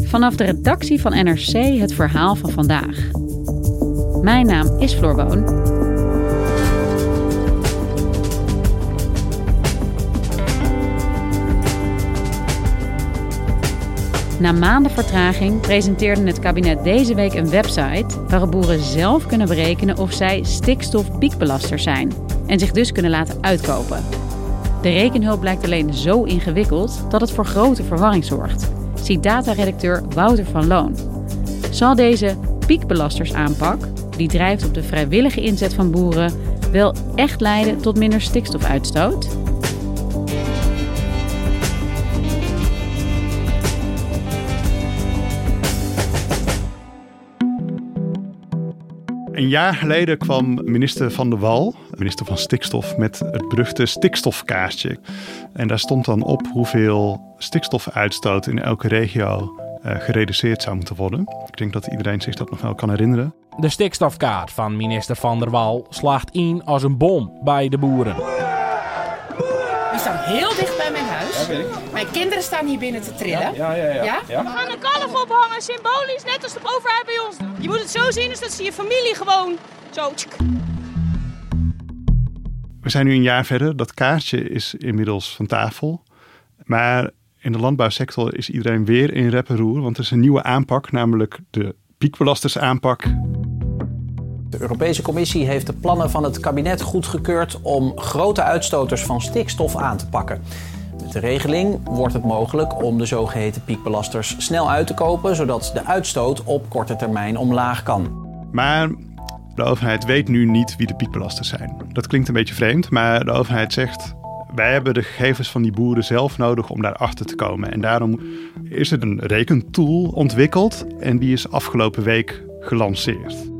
Vanaf de redactie van NRC het verhaal van vandaag. Mijn naam is Floor Boon. Na maanden vertraging presenteerde het kabinet deze week een website waarop boeren zelf kunnen berekenen of zij stikstofpiekbelasters zijn en zich dus kunnen laten uitkopen. De rekenhulp blijkt alleen zo ingewikkeld dat het voor grote verwarring zorgt, ziet dataredacteur Wouter van Loon. Zal deze piekbelastersaanpak, die drijft op de vrijwillige inzet van boeren, wel echt leiden tot minder stikstofuitstoot? Een jaar geleden kwam minister Van der Wal, minister van Stikstof, met het beruchte stikstofkaartje. En daar stond dan op hoeveel stikstofuitstoot in elke regio uh, gereduceerd zou moeten worden. Ik denk dat iedereen zich dat nog wel kan herinneren. De stikstofkaart van minister Van der Wal slaagt in als een bom bij de boeren. We staan heel dicht bij mijn huis. Mijn kinderen staan hier binnen te trillen. Ja, ja, ja. Ja? We gaan een kalf ophangen, symbolisch, net als de overheid bij ons. Je moet het zo zien, is dat ze je familie gewoon zo... tsk. We zijn nu een jaar verder. Dat kaartje is inmiddels van tafel. Maar in de landbouwsector is iedereen weer in rep en roer. Want er is een nieuwe aanpak, namelijk de piekbelastersaanpak. De Europese Commissie heeft de plannen van het kabinet goedgekeurd om grote uitstoters van stikstof aan te pakken. Met de regeling wordt het mogelijk om de zogeheten piekbelasters snel uit te kopen, zodat de uitstoot op korte termijn omlaag kan. Maar de overheid weet nu niet wie de piekbelasters zijn. Dat klinkt een beetje vreemd, maar de overheid zegt... wij hebben de gegevens van die boeren zelf nodig om daarachter te komen. En daarom is er een rekentool ontwikkeld en die is afgelopen week gelanceerd.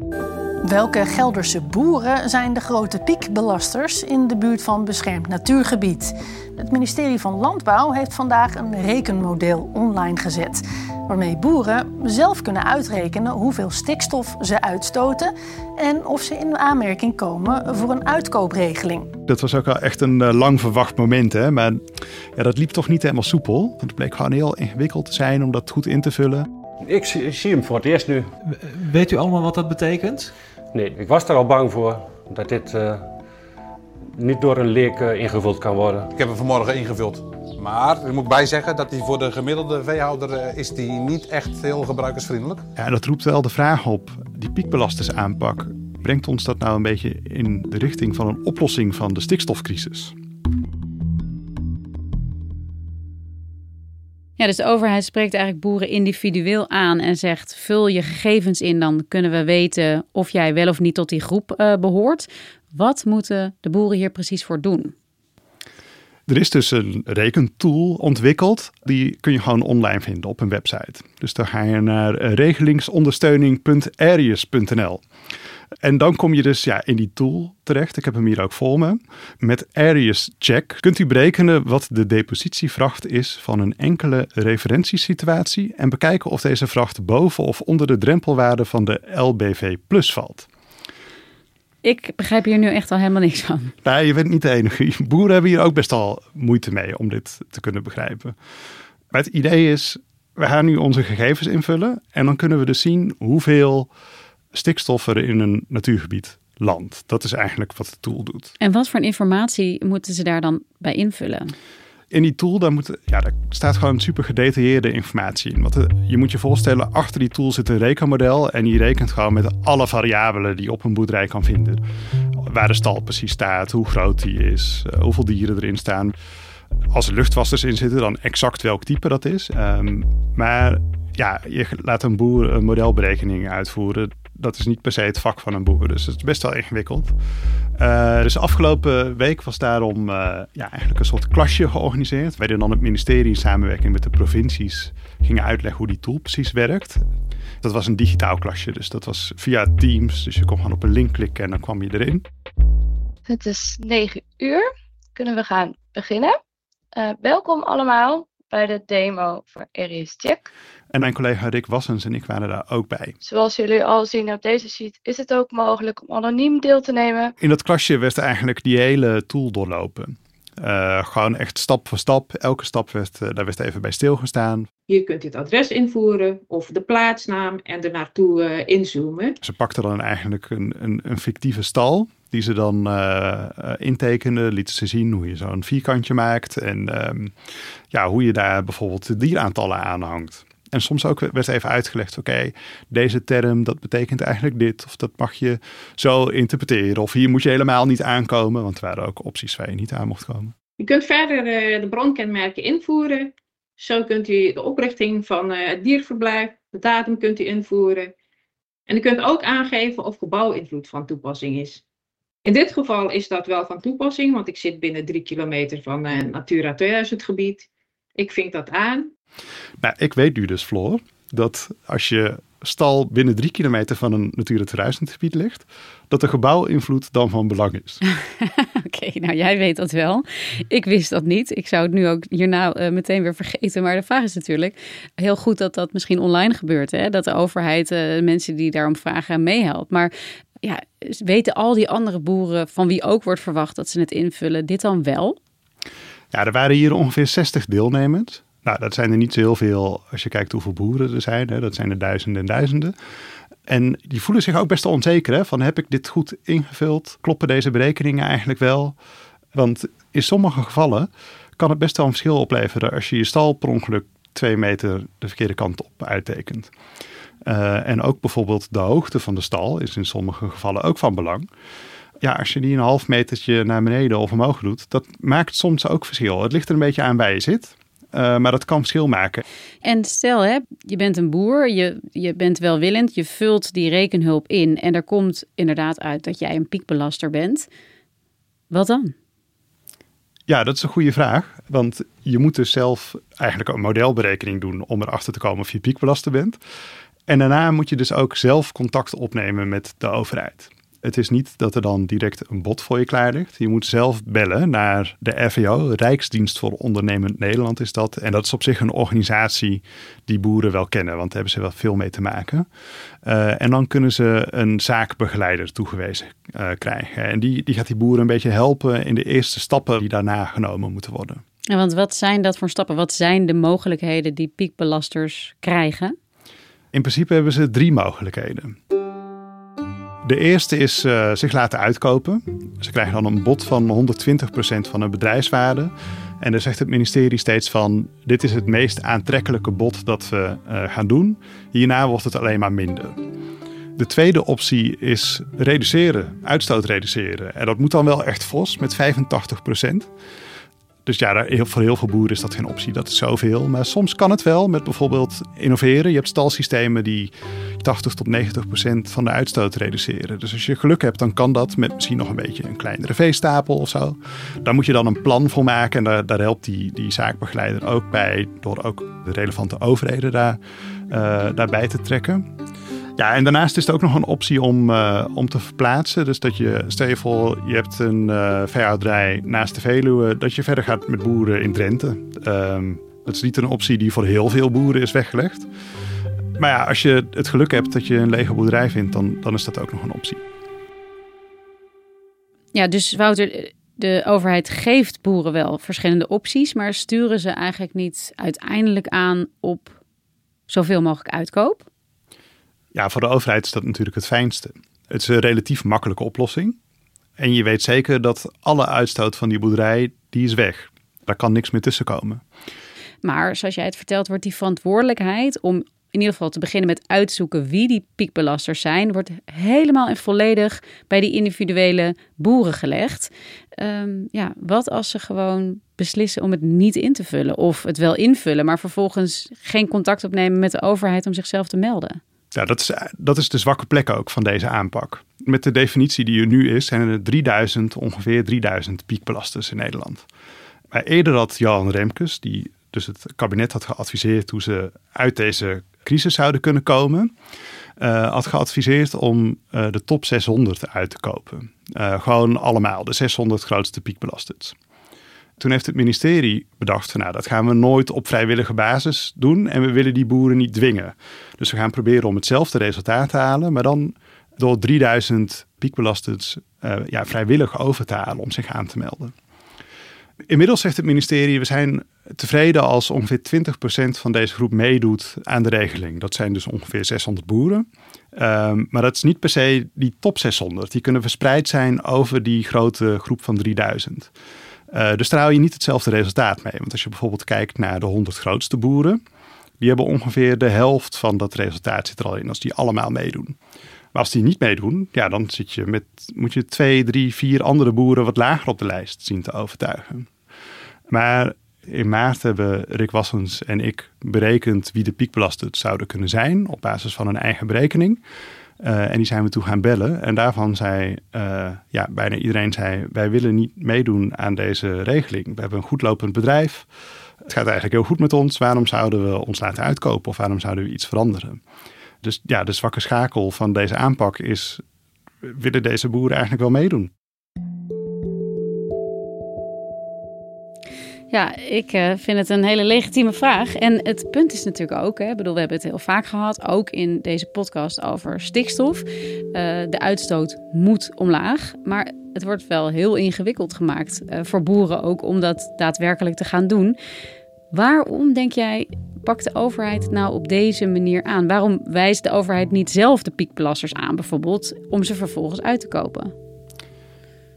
Welke Gelderse boeren zijn de grote piekbelasters in de buurt van beschermd natuurgebied? Het ministerie van Landbouw heeft vandaag een rekenmodel online gezet. Waarmee boeren zelf kunnen uitrekenen hoeveel stikstof ze uitstoten en of ze in aanmerking komen voor een uitkoopregeling. Dat was ook wel echt een uh, lang verwacht moment, hè? maar ja, dat liep toch niet helemaal soepel. Het bleek gewoon heel ingewikkeld te zijn om dat goed in te vullen. Ik zie, zie hem voor het eerst nu. Weet u allemaal wat dat betekent? Nee, ik was er al bang voor dat dit uh, niet door een leek uh, ingevuld kan worden. Ik heb hem vanmorgen ingevuld. Maar ik moet bij zeggen dat die voor de gemiddelde veehouder uh, is die niet echt heel gebruikersvriendelijk. Ja, dat roept wel de vraag op. Die piekbelastersaanpak, brengt ons dat nou een beetje in de richting van een oplossing van de stikstofcrisis? Ja, dus de overheid spreekt eigenlijk boeren individueel aan en zegt: vul je gegevens in, dan kunnen we weten of jij wel of niet tot die groep uh, behoort. Wat moeten de boeren hier precies voor doen? Er is dus een rekentool ontwikkeld. Die kun je gewoon online vinden op een website. Dus dan ga je naar regelingsondersteuning.areas.nl. En dan kom je dus ja, in die tool terecht. Ik heb hem hier ook voor me. Met Areas Check kunt u berekenen wat de depositievracht is van een enkele referentiesituatie en bekijken of deze vracht boven of onder de drempelwaarde van de LBV Plus valt. Ik begrijp hier nu echt al helemaal niks van. Nou, je bent niet de enige. Boeren hebben hier ook best al moeite mee om dit te kunnen begrijpen. Maar het idee is, we gaan nu onze gegevens invullen en dan kunnen we dus zien hoeveel stikstof er in een natuurgebied landt. Dat is eigenlijk wat de tool doet. En wat voor informatie moeten ze daar dan bij invullen? In die tool daar moet, ja, daar staat gewoon super gedetailleerde informatie in. Want eh, je moet je voorstellen, achter die tool zit een rekenmodel en die rekent gewoon met alle variabelen die je op een boerderij kan vinden. Waar de stal precies staat, hoe groot die is, eh, hoeveel dieren erin staan. Als er luchtwassers in zitten, dan exact welk type dat is. Um, maar ja, je laat een boer een modelberekening uitvoeren. Dat is niet per se het vak van een boer, dus het is best wel ingewikkeld. Uh, dus afgelopen week was daarom uh, ja, eigenlijk een soort klasje georganiseerd. Waarin dan het ministerie in samenwerking met de provincies gingen uitleggen hoe die tool precies werkt. Dat was een digitaal klasje, dus dat was via Teams. Dus je kon gewoon op een link klikken en dan kwam je erin. Het is 9 uur. Kunnen we gaan beginnen? Uh, welkom allemaal bij de demo voor Aries Check. En mijn collega Rick Wassens en ik waren daar ook bij. Zoals jullie al zien op deze sheet is het ook mogelijk om anoniem deel te nemen. In dat klasje werd eigenlijk die hele tool doorlopen. Uh, gewoon echt stap voor stap. Elke stap werd, uh, daar werd even bij stilgestaan. Hier kunt u het adres invoeren of de plaatsnaam en er naartoe uh, inzoomen. Ze pakten dan eigenlijk een, een, een fictieve stal die ze dan intekenen, lieten ze zien hoe je zo'n vierkantje maakt en um, ja, hoe je daar bijvoorbeeld de dieraantallen aanhangt. En soms ook werd even uitgelegd, oké, deze term, dat betekent eigenlijk dit. Of dat mag je zo interpreteren. Of hier moet je helemaal niet aankomen, want er waren ook opties waar je niet aan mocht komen. Je kunt verder uh, de bronkenmerken invoeren. Zo kunt u de oprichting van uh, het dierverblijf, de datum kunt u invoeren. En u kunt ook aangeven of gebouwinvloed van toepassing is. In dit geval is dat wel van toepassing, want ik zit binnen drie kilometer van uh, Natura 2000 gebied. Ik vink dat aan. Nou, ik weet nu dus, Floor, dat als je stal binnen drie kilometer van een Natura 2000 gebied ligt, dat de gebouwinvloed dan van belang is. Oké, okay, nou jij weet dat wel. Ik wist dat niet. Ik zou het nu ook hierna uh, meteen weer vergeten. Maar de vraag is natuurlijk heel goed dat dat misschien online gebeurt. Hè? Dat de overheid uh, mensen die daarom vragen meehelpt. Maar ja, weten al die andere boeren van wie ook wordt verwacht dat ze het invullen, dit dan wel? Ja, er waren hier ongeveer 60 deelnemers. Nou, dat zijn er niet zo heel veel als je kijkt hoeveel boeren er zijn. Hè. Dat zijn er duizenden en duizenden. En die voelen zich ook best wel onzeker. Hè? Van heb ik dit goed ingevuld? Kloppen deze berekeningen eigenlijk wel? Want in sommige gevallen kan het best wel een verschil opleveren als je je stal per ongeluk twee meter de verkeerde kant op uittekent. Uh, en ook bijvoorbeeld de hoogte van de stal is in sommige gevallen ook van belang. Ja, als je die een half metertje naar beneden of omhoog doet, dat maakt soms ook verschil. Het ligt er een beetje aan waar je zit. Uh, maar dat kan verschil maken. En stel, hè, je bent een boer, je, je bent welwillend, je vult die rekenhulp in en er komt inderdaad uit dat jij een piekbelaster bent. Wat dan? Ja, dat is een goede vraag. Want je moet dus zelf eigenlijk een modelberekening doen om erachter te komen of je piekbelaster bent. En daarna moet je dus ook zelf contact opnemen met de overheid. Het is niet dat er dan direct een bod voor je klaar ligt. Je moet zelf bellen naar de RVO, Rijksdienst voor Ondernemend Nederland is dat. En dat is op zich een organisatie die boeren wel kennen, want daar hebben ze wel veel mee te maken. Uh, en dan kunnen ze een zaakbegeleider toegewezen uh, krijgen. En die, die gaat die boeren een beetje helpen in de eerste stappen die daarna genomen moeten worden. Ja, want wat zijn dat voor stappen? Wat zijn de mogelijkheden die piekbelasters krijgen? In principe hebben ze drie mogelijkheden. De eerste is uh, zich laten uitkopen. Ze krijgen dan een bod van 120% van hun bedrijfswaarde. En dan zegt het ministerie steeds van: dit is het meest aantrekkelijke bod dat we uh, gaan doen. Hierna wordt het alleen maar minder. De tweede optie is reduceren, uitstoot reduceren. En dat moet dan wel echt fors met 85%. Dus ja, voor heel veel boeren is dat geen optie. Dat is zoveel. Maar soms kan het wel met bijvoorbeeld innoveren. Je hebt stalsystemen die 80 tot 90 procent van de uitstoot reduceren. Dus als je geluk hebt, dan kan dat met misschien nog een beetje een kleinere veestapel of zo. Daar moet je dan een plan voor maken. En daar, daar helpt die, die zaakbegeleider ook bij. Door ook de relevante overheden daar, uh, daarbij te trekken. Ja, en daarnaast is het ook nog een optie om, uh, om te verplaatsen. Dus dat je, stel je hebt een uh, naast de Veluwe, dat je verder gaat met boeren in Drenthe. Um, dat is niet een optie die voor heel veel boeren is weggelegd. Maar ja, als je het geluk hebt dat je een lege boerderij vindt, dan, dan is dat ook nog een optie. Ja, dus Wouter, de overheid geeft boeren wel verschillende opties, maar sturen ze eigenlijk niet uiteindelijk aan op zoveel mogelijk uitkoop? Ja, voor de overheid is dat natuurlijk het fijnste. Het is een relatief makkelijke oplossing. En je weet zeker dat alle uitstoot van die boerderij, die is weg. Daar kan niks meer tussen komen. Maar zoals jij het vertelt, wordt die verantwoordelijkheid om in ieder geval te beginnen met uitzoeken wie die piekbelasters zijn, wordt helemaal en volledig bij die individuele boeren gelegd. Ehm, ja, wat als ze gewoon beslissen om het niet in te vullen of het wel invullen, maar vervolgens geen contact opnemen met de overheid om zichzelf te melden? Ja, dat is, dat is de zwakke plek ook van deze aanpak. Met de definitie die er nu is, zijn er 3000, ongeveer 3000 piekbelasters in Nederland. Maar eerder had Johan Remkes, die dus het kabinet had geadviseerd hoe ze uit deze crisis zouden kunnen komen, uh, had geadviseerd om uh, de top 600 uit te kopen. Uh, gewoon allemaal, de 600 grootste piekbelasters. Toen heeft het ministerie bedacht van nou, dat gaan we nooit op vrijwillige basis doen en we willen die boeren niet dwingen. Dus we gaan proberen om hetzelfde resultaat te halen, maar dan door 3000 piekbelasters ja, vrijwillig over te halen om zich aan te melden. Inmiddels zegt het ministerie, we zijn tevreden als ongeveer 20% van deze groep meedoet aan de regeling. Dat zijn dus ongeveer 600 boeren. Um, maar dat is niet per se die top 600. Die kunnen verspreid zijn over die grote groep van 3000. Uh, dus daar hou je niet hetzelfde resultaat mee. Want als je bijvoorbeeld kijkt naar de 100 grootste boeren, die hebben ongeveer de helft van dat resultaat zit er al in als die allemaal meedoen. Maar als die niet meedoen, ja, dan zit je met, moet je twee, drie, vier andere boeren wat lager op de lijst zien te overtuigen. Maar in maart hebben Rick Wassens en ik berekend wie de piekbelasters zouden kunnen zijn op basis van een eigen berekening. Uh, en die zijn we toe gaan bellen. En daarvan zei uh, ja, bijna iedereen zei: Wij willen niet meedoen aan deze regeling. We hebben een goed lopend bedrijf. Het gaat eigenlijk heel goed met ons. Waarom zouden we ons laten uitkopen of waarom zouden we iets veranderen? Dus ja, de zwakke schakel van deze aanpak is: willen deze boeren eigenlijk wel meedoen? Ja, ik uh, vind het een hele legitieme vraag. En het punt is natuurlijk ook, hè, bedoel, we hebben het heel vaak gehad, ook in deze podcast over stikstof. Uh, de uitstoot moet omlaag, maar het wordt wel heel ingewikkeld gemaakt uh, voor boeren ook om dat daadwerkelijk te gaan doen. Waarom denk jij pakt de overheid nou op deze manier aan? Waarom wijst de overheid niet zelf de piekbelasters aan, bijvoorbeeld, om ze vervolgens uit te kopen?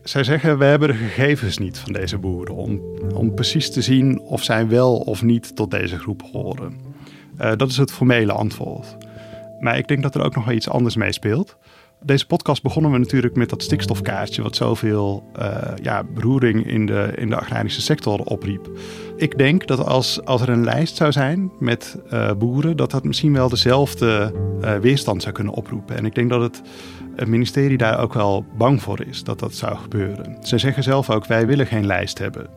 Zij zeggen, we hebben de gegevens niet van deze boeren om, om precies te zien of zij wel of niet tot deze groep horen. Uh, dat is het formele antwoord. Maar ik denk dat er ook nog wel iets anders meespeelt. Deze podcast begonnen we natuurlijk met dat stikstofkaartje, wat zoveel uh, ja, beroering in de, in de agrarische sector opriep. Ik denk dat als, als er een lijst zou zijn met uh, boeren, dat dat misschien wel dezelfde uh, weerstand zou kunnen oproepen. En ik denk dat het, het ministerie daar ook wel bang voor is dat dat zou gebeuren. Ze zeggen zelf ook: wij willen geen lijst hebben.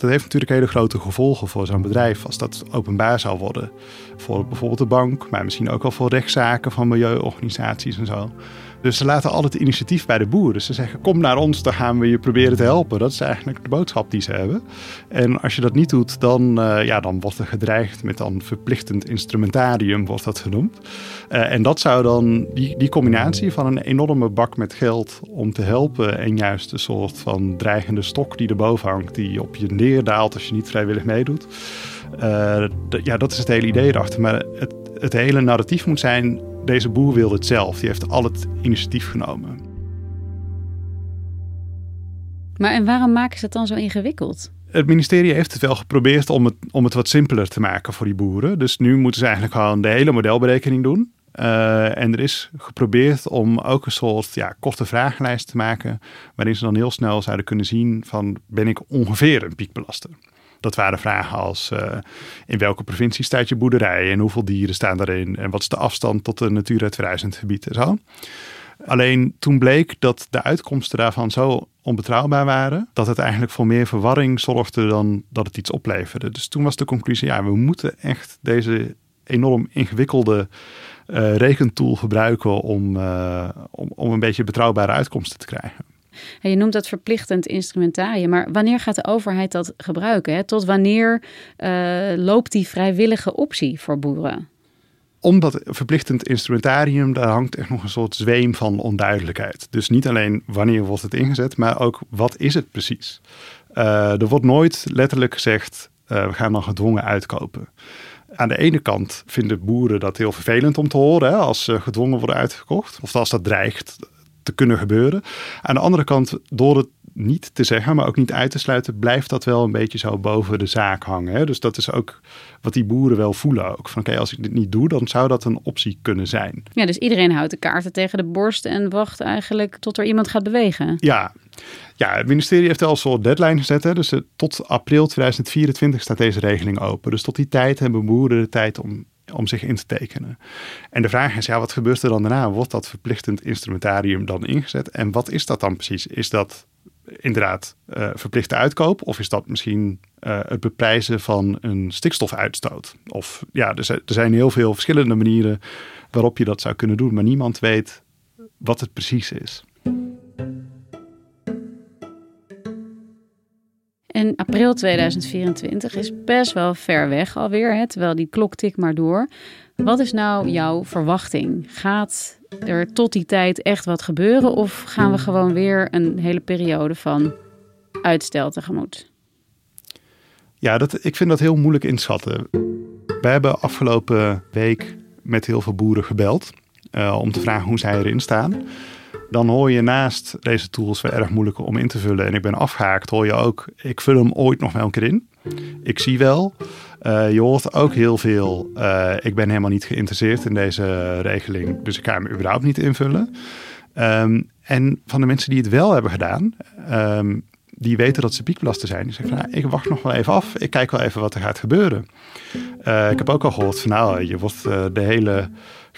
Dat heeft natuurlijk hele grote gevolgen voor zo'n bedrijf als dat openbaar zou worden. Voor bijvoorbeeld de bank, maar misschien ook wel voor rechtszaken van milieuorganisaties en zo. Dus ze laten altijd initiatief bij de boeren. Ze zeggen: Kom naar ons, dan gaan we je proberen te helpen. Dat is eigenlijk de boodschap die ze hebben. En als je dat niet doet, dan, uh, ja, dan wordt er gedreigd met dan verplichtend instrumentarium, wordt dat genoemd. Uh, en dat zou dan, die, die combinatie van een enorme bak met geld om te helpen en juist een soort van dreigende stok die erboven hangt, die op je neerdaalt als je niet vrijwillig meedoet. Uh, ja, dat is het hele idee erachter. Maar het, het hele narratief moet zijn deze boer wilde het zelf. Die heeft al het initiatief genomen. Maar en waarom maken ze het dan zo ingewikkeld? Het ministerie heeft het wel geprobeerd om het, om het wat simpeler te maken voor die boeren. Dus nu moeten ze eigenlijk gewoon de hele modelberekening doen. Uh, en er is geprobeerd om ook een soort ja, korte vragenlijst te maken. Waarin ze dan heel snel zouden kunnen zien van ben ik ongeveer een piekbelaster. Dat waren vragen als uh, in welke provincie staat je boerderij en hoeveel dieren staan daarin en wat is de afstand tot een Natura 2000 gebied en zo. Alleen toen bleek dat de uitkomsten daarvan zo onbetrouwbaar waren, dat het eigenlijk voor meer verwarring zorgde dan dat het iets opleverde. Dus toen was de conclusie, ja, we moeten echt deze enorm ingewikkelde uh, rekentool gebruiken om, uh, om, om een beetje betrouwbare uitkomsten te krijgen. Je noemt dat verplichtend instrumentarium, maar wanneer gaat de overheid dat gebruiken? Tot wanneer uh, loopt die vrijwillige optie voor boeren? Om dat verplichtend instrumentarium, daar hangt echt nog een soort zweem van onduidelijkheid. Dus niet alleen wanneer wordt het ingezet, maar ook wat is het precies? Uh, er wordt nooit letterlijk gezegd, uh, we gaan dan gedwongen uitkopen. Aan de ene kant vinden boeren dat heel vervelend om te horen hè, als ze gedwongen worden uitgekocht. Of als dat dreigt te kunnen gebeuren. Aan de andere kant, door het, niet te zeggen, maar ook niet uit te sluiten, blijft dat wel een beetje zo boven de zaak hangen. Hè? Dus dat is ook wat die boeren wel voelen ook. Van oké, als ik dit niet doe, dan zou dat een optie kunnen zijn. Ja, dus iedereen houdt de kaarten tegen de borst en wacht eigenlijk tot er iemand gaat bewegen. Ja, ja het ministerie heeft wel een soort deadline gezet. Hè? Dus tot april 2024 staat deze regeling open. Dus tot die tijd hebben boeren de tijd om om zich in te tekenen. En de vraag is, ja, wat gebeurt er dan daarna? Wordt dat verplichtend instrumentarium dan ingezet? En wat is dat dan precies? Is dat inderdaad uh, verplichte uitkoop? Of is dat misschien uh, het beprijzen van een stikstofuitstoot? Of ja, er, er zijn heel veel verschillende manieren waarop je dat zou kunnen doen, maar niemand weet wat het precies is. En april 2024 is best wel ver weg alweer, hè, terwijl die klok tikt maar door. Wat is nou jouw verwachting? Gaat er tot die tijd echt wat gebeuren of gaan we gewoon weer een hele periode van uitstel tegemoet? Ja, dat, ik vind dat heel moeilijk inschatten. We hebben afgelopen week met heel veel boeren gebeld uh, om te vragen hoe zij erin staan dan hoor je naast deze tools wel erg moeilijk om in te vullen. En ik ben afgehaakt, hoor je ook, ik vul hem ooit nog wel een keer in. Ik zie wel. Uh, je hoort ook heel veel, uh, ik ben helemaal niet geïnteresseerd in deze regeling, dus ik ga hem überhaupt niet invullen. Um, en van de mensen die het wel hebben gedaan, um, die weten dat ze piekbelasten zijn. Die zeggen nou, ik wacht nog wel even af. Ik kijk wel even wat er gaat gebeuren. Uh, ik heb ook al gehoord van, nou, je wordt de hele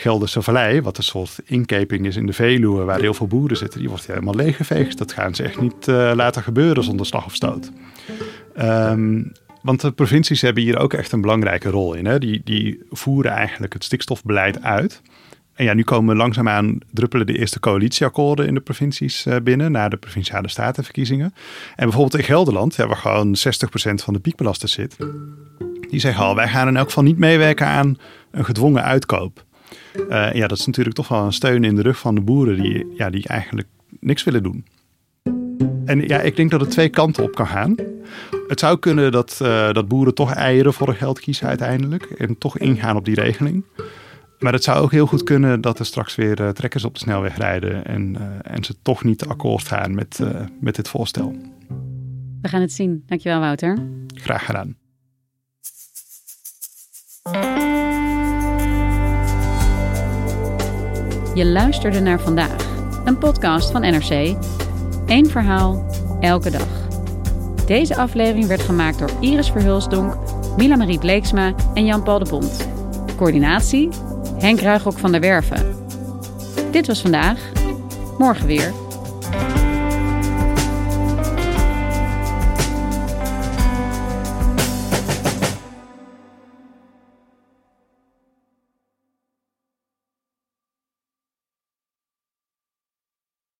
Gelderse Vallei, wat een soort inkeping is in de Veluwe, waar heel veel boeren zitten, die wordt helemaal leeggeveegd. Dat gaan ze echt niet uh, laten gebeuren zonder slag of stoot. Um, want de provincies hebben hier ook echt een belangrijke rol in. Hè? Die, die voeren eigenlijk het stikstofbeleid uit. En ja, nu komen langzaamaan druppelen de eerste coalitieakkoorden in de provincies uh, binnen, na de provinciale statenverkiezingen. En bijvoorbeeld in Gelderland, waar gewoon 60% van de piekbelasters zit, die zeggen al, wij gaan in elk geval niet meewerken aan een gedwongen uitkoop. Uh, ja, dat is natuurlijk toch wel een steun in de rug van de boeren die, ja, die eigenlijk niks willen doen. En ja, ik denk dat het twee kanten op kan gaan. Het zou kunnen dat, uh, dat boeren toch eieren voor het geld kiezen uiteindelijk. En toch ingaan op die regeling. Maar het zou ook heel goed kunnen dat er straks weer uh, trekkers op de snelweg rijden. En, en ze toch niet akkoord gaan met, met dit voorstel. We gaan het zien. Dankjewel Wouter. Graag gedaan. Je luisterde naar vandaag, een podcast van NRC. Eén verhaal, elke dag. Deze aflevering werd gemaakt door Iris Verhulsdonk, Mila Marie Bleeksma en Jan-Paul de Bond. Coördinatie, Henk Ruigrok van der Werven. Dit was vandaag, morgen weer.